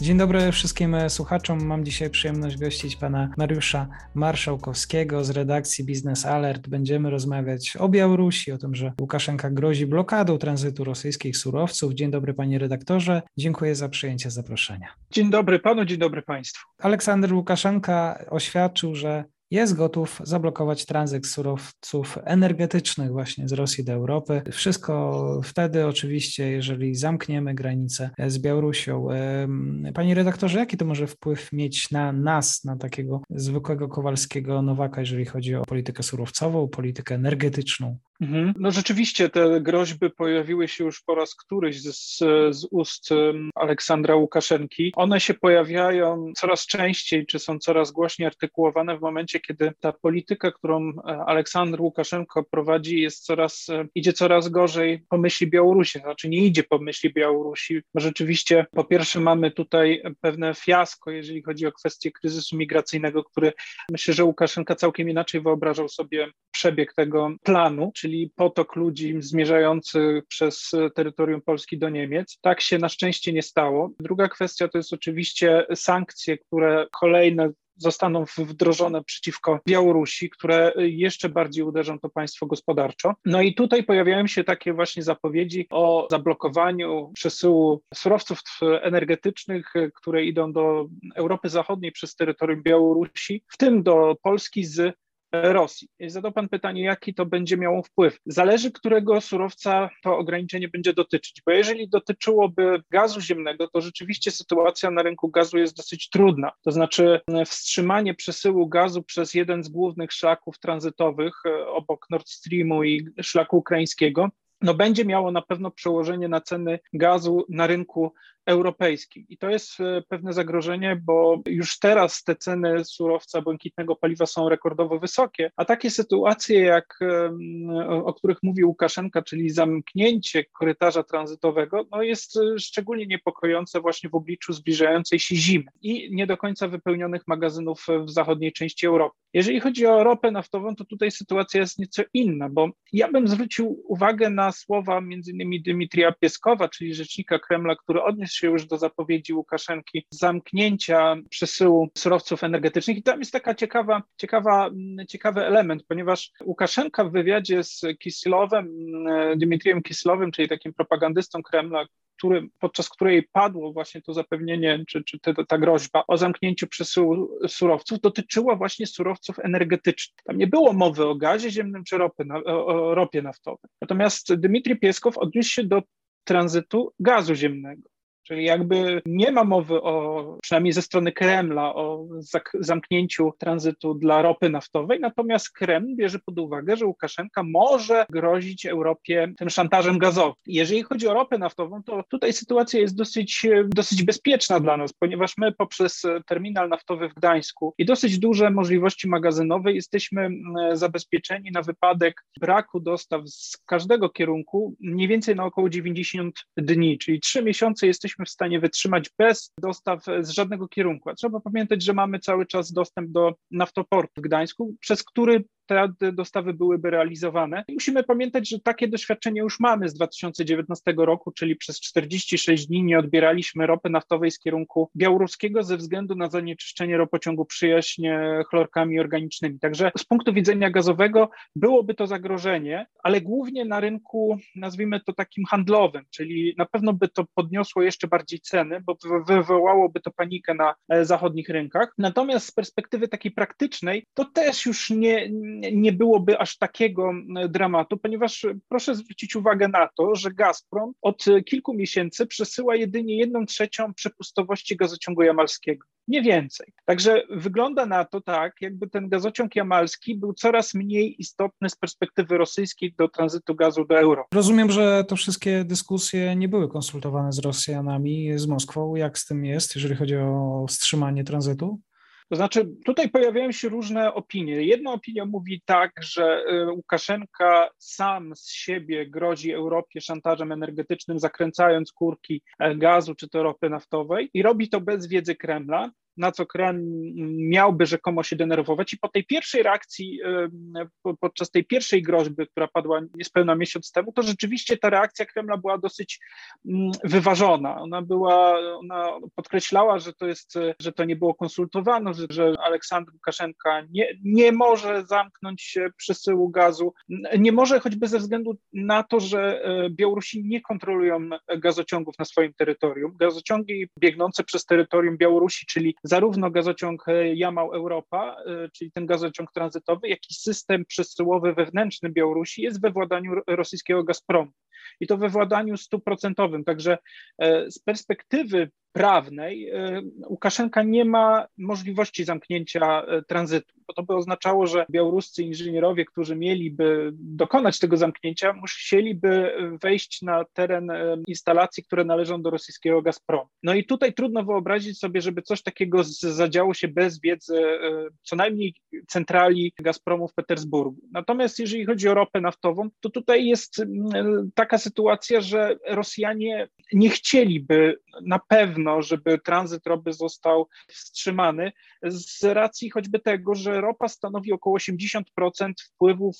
Dzień dobry wszystkim słuchaczom. Mam dzisiaj przyjemność gościć pana Mariusza Marszałkowskiego z redakcji Business Alert. Będziemy rozmawiać o Białorusi, o tym, że Łukaszenka grozi blokadą tranzytu rosyjskich surowców. Dzień dobry panie redaktorze. Dziękuję za przyjęcie zaproszenia. Dzień dobry panu, dzień dobry państwu. Aleksander Łukaszenka oświadczył, że jest gotów zablokować tranzyt surowców energetycznych właśnie z Rosji do Europy. Wszystko wtedy oczywiście, jeżeli zamkniemy granicę z Białorusią. Panie redaktorze, jaki to może wpływ mieć na nas, na takiego zwykłego Kowalskiego Nowaka, jeżeli chodzi o politykę surowcową, politykę energetyczną? Mhm. No rzeczywiście te groźby pojawiły się już po raz któryś z, z ust Aleksandra Łukaszenki. One się pojawiają coraz częściej, czy są coraz głośniej artykułowane w momencie, kiedy ta polityka, którą Aleksander Łukaszenko prowadzi, jest coraz, idzie coraz gorzej po myśli Białorusi. Znaczy nie idzie po myśli Białorusi, rzeczywiście po pierwsze mamy tutaj pewne fiasko, jeżeli chodzi o kwestię kryzysu migracyjnego, który myślę, że Łukaszenka całkiem inaczej wyobrażał sobie przebieg tego planu, czyli czyli potok ludzi zmierzający przez terytorium Polski do Niemiec. Tak się na szczęście nie stało. Druga kwestia to jest oczywiście sankcje, które kolejne zostaną wdrożone przeciwko Białorusi, które jeszcze bardziej uderzą to państwo gospodarczo. No i tutaj pojawiają się takie właśnie zapowiedzi o zablokowaniu przesyłu surowców energetycznych, które idą do Europy Zachodniej przez terytorium Białorusi, w tym do Polski z Rosji. Zadał Pan pytanie, jaki to będzie miało wpływ. Zależy, którego surowca to ograniczenie będzie dotyczyć, bo jeżeli dotyczyłoby gazu ziemnego, to rzeczywiście sytuacja na rynku gazu jest dosyć trudna. To znaczy wstrzymanie przesyłu gazu przez jeden z głównych szlaków tranzytowych e, obok Nord Streamu i szlaku ukraińskiego no będzie miało na pewno przełożenie na ceny gazu na rynku europejskim. I to jest e, pewne zagrożenie, bo już teraz te ceny surowca błękitnego paliwa są rekordowo wysokie, a takie sytuacje, jak o których mówił Łukaszenka, czyli zamknięcie korytarza tranzytowego, no jest e, szczególnie niepokojące właśnie w obliczu zbliżającej się zimy i nie do końca wypełnionych magazynów w zachodniej części Europy. Jeżeli chodzi o ropę naftową, to tutaj sytuacja jest nieco inna, bo ja bym zwrócił uwagę na słowa między innymi Dmitrija Pieskowa, czyli rzecznika Kremla, który odniósł się już do zapowiedzi Łukaszenki zamknięcia przesyłu surowców energetycznych. I tam jest taka ciekawa, ciekawa, ciekawy element, ponieważ Łukaszenka w wywiadzie z Kisilowem, Dmitrijem Kisilowem, czyli takim propagandystą Kremla, który, podczas której padło właśnie to zapewnienie, czy, czy te, ta groźba o zamknięciu przesyłu surowców, dotyczyła właśnie surowców energetycznych. Tam nie było mowy o gazie ziemnym czy ropy, o ropie naftowej. Natomiast Dmitrij Pieskow odniósł się do tranzytu gazu ziemnego. Czyli jakby nie ma mowy o, przynajmniej ze strony Kremla, o zamknięciu tranzytu dla ropy naftowej, natomiast Kreml bierze pod uwagę, że Łukaszenka może grozić Europie tym szantażem gazowym. Jeżeli chodzi o ropę naftową, to tutaj sytuacja jest dosyć, dosyć bezpieczna dla nas, ponieważ my poprzez terminal naftowy w Gdańsku i dosyć duże możliwości magazynowe jesteśmy zabezpieczeni na wypadek braku dostaw z każdego kierunku mniej więcej na około 90 dni, czyli trzy miesiące jesteśmy jesteśmy w stanie wytrzymać bez dostaw z żadnego kierunku. A trzeba pamiętać, że mamy cały czas dostęp do naftoportu w Gdańsku, przez który te dostawy byłyby realizowane. I musimy pamiętać, że takie doświadczenie już mamy z 2019 roku, czyli przez 46 dni nie odbieraliśmy ropy naftowej z kierunku białoruskiego ze względu na zanieczyszczenie ropociągu przyjaźń chlorkami organicznymi. Także z punktu widzenia gazowego byłoby to zagrożenie, ale głównie na rynku, nazwijmy to takim handlowym, czyli na pewno by to podniosło jeszcze bardziej ceny, bo wywołałoby to panikę na e, zachodnich rynkach. Natomiast z perspektywy takiej praktycznej, to też już nie, nie byłoby aż takiego dramatu, ponieważ proszę zwrócić uwagę na to, że Gazprom od kilku miesięcy przesyła jedynie jedną trzecią przepustowości gazociągu jamalskiego. nie więcej. Także wygląda na to tak, jakby ten gazociąg jamalski był coraz mniej istotny z perspektywy rosyjskiej do tranzytu gazu do Europy. Rozumiem, że to wszystkie dyskusje nie były konsultowane z Rosjanami, z Moskwą. Jak z tym jest, jeżeli chodzi o wstrzymanie tranzytu? To znaczy, tutaj pojawiają się różne opinie. Jedna opinia mówi tak, że y, Łukaszenka sam z siebie grozi Europie szantażem energetycznym, zakręcając kurki e, gazu czy to ropy naftowej i robi to bez wiedzy Kremla na co Kreml miałby rzekomo się denerwować. I po tej pierwszej reakcji, podczas tej pierwszej groźby, która padła niespełna miesiąc temu, to rzeczywiście ta reakcja Kremla była dosyć mm, wyważona. Ona była, ona podkreślała, że to jest, że to nie było konsultowane, że, że Aleksandr Łukaszenka nie, nie może zamknąć przesyłu gazu. Nie może choćby ze względu na to, że e, Białorusini nie kontrolują gazociągów na swoim terytorium. Gazociągi biegnące przez terytorium Białorusi, czyli zarówno gazociąg e, Jamał-Europa, e, czyli ten gazociąg tranzytowy, jak i system przesyłowy wewnętrzny Białorusi jest we władaniu rosyjskiego Gazpromu. I to we władaniu stuprocentowym. Także e, z perspektywy prawnej e, Łukaszenka nie ma możliwości zamknięcia e, tranzytu, bo to by oznaczało, że białoruscy inżynierowie, którzy mieliby dokonać tego zamknięcia, musieliby wejść na teren e, instalacji, które należą do rosyjskiego Gazpromu. No i tutaj trudno wyobrazić sobie, żeby coś takiego zadziało się bez wiedzy co najmniej centrali Gazpromu w Petersburgu. Natomiast jeżeli chodzi o ropę naftową, to tutaj jest taka sytuacja, że Rosjanie nie chcieliby na pewno żeby tranzyt ropy został wstrzymany z racji choćby tego, że ropa stanowi około 80% wpływów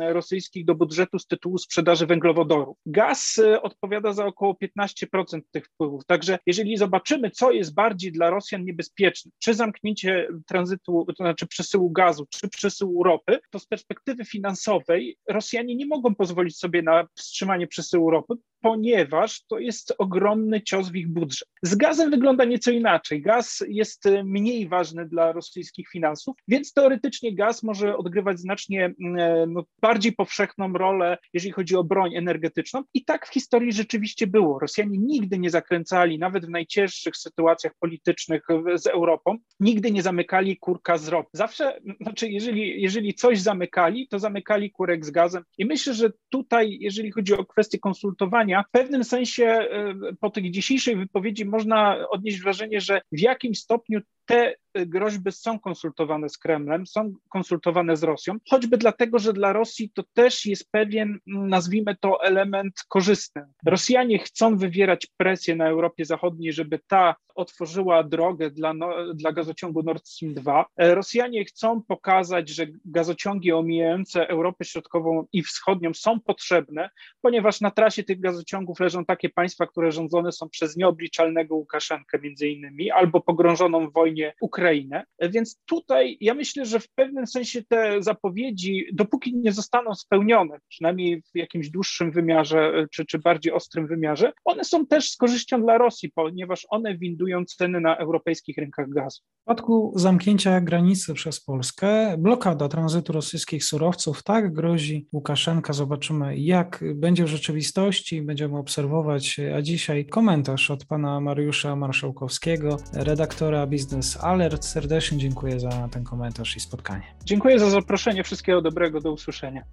rosyjskich do budżetu z tytułu sprzedaży węglowodorów. Gaz e, odpowiada za około 15% tych wpływów. Także jeżeli zobaczymy, co jest bardziej dla Rosjan niebezpieczne, czy zamknięcie tranzytu, to znaczy przesyłu gazu, czy przesyłu ropy, to z perspektywy finansowej Rosjanie nie mogą pozwolić sobie na wstrzymanie przesyłu ropy, ponieważ to jest ogromny cios w ich budżet. Z gazem wygląda nieco inaczej. Gaz jest e, mniej ważny dla rosyjskich finansów, więc teoretycznie gaz może odgrywać znacznie mm, e, no, bardziej powszechną rolę, jeżeli chodzi o broń energetyczną. I tak w historii rzeczywiście było. Rosjanie nigdy nie zakręcali, nawet w najcięższych sytuacjach politycznych z Europą, nigdy nie zamykali kurka z ropy. Zawsze, znaczy, jeżeli, jeżeli coś zamykali, to zamykali kurek z gazem. I myślę, że tutaj, jeżeli chodzi o kwestię konsultowania, w pewnym sensie e, po tej dzisiejszej wypowiedzi można odnieść wrażenie, że w jakim stopniu te groźby są konsultowane z Kremlem, są konsultowane z Rosją, choćby dlatego, że dla Rosji to też jest pewien, nazwijmy to, element korzystny. Rosjanie chcą wywierać presję na Europie Zachodniej, żeby ta otworzyła drogę dla, no, dla gazociągu Nord Stream 2. Rosjanie chcą pokazać, że gazociągi omijające Europę Środkową i Wschodnią są potrzebne, ponieważ na trasie tych gazociągów leżą takie państwa, które rządzone są przez nieobliczalnego Łukaszenkę między innymi, albo pogrążoną w wojnie Ukrainy Ukrainę. Więc tutaj ja myślę, że w pewnym sensie te zapowiedzi, dopóki nie zostaną spełnione, przynajmniej w jakimś dłuższym wymiarze czy, czy bardziej ostrym wymiarze, one są też z korzyścią dla Rosji, ponieważ one windują ceny na europejskich rynkach gazu. W przypadku zamknięcia granicy przez Polskę, blokada tranzytu rosyjskich surowców, tak grozi Łukaszenka. Zobaczymy, jak będzie w rzeczywistości, będziemy obserwować. A dzisiaj komentarz od pana Mariusza Marszałkowskiego, redaktora Business Alert serdecznie dziękuję za ten komentarz i spotkanie. Dziękuję za zaproszenie. Wszystkiego dobrego. Do usłyszenia.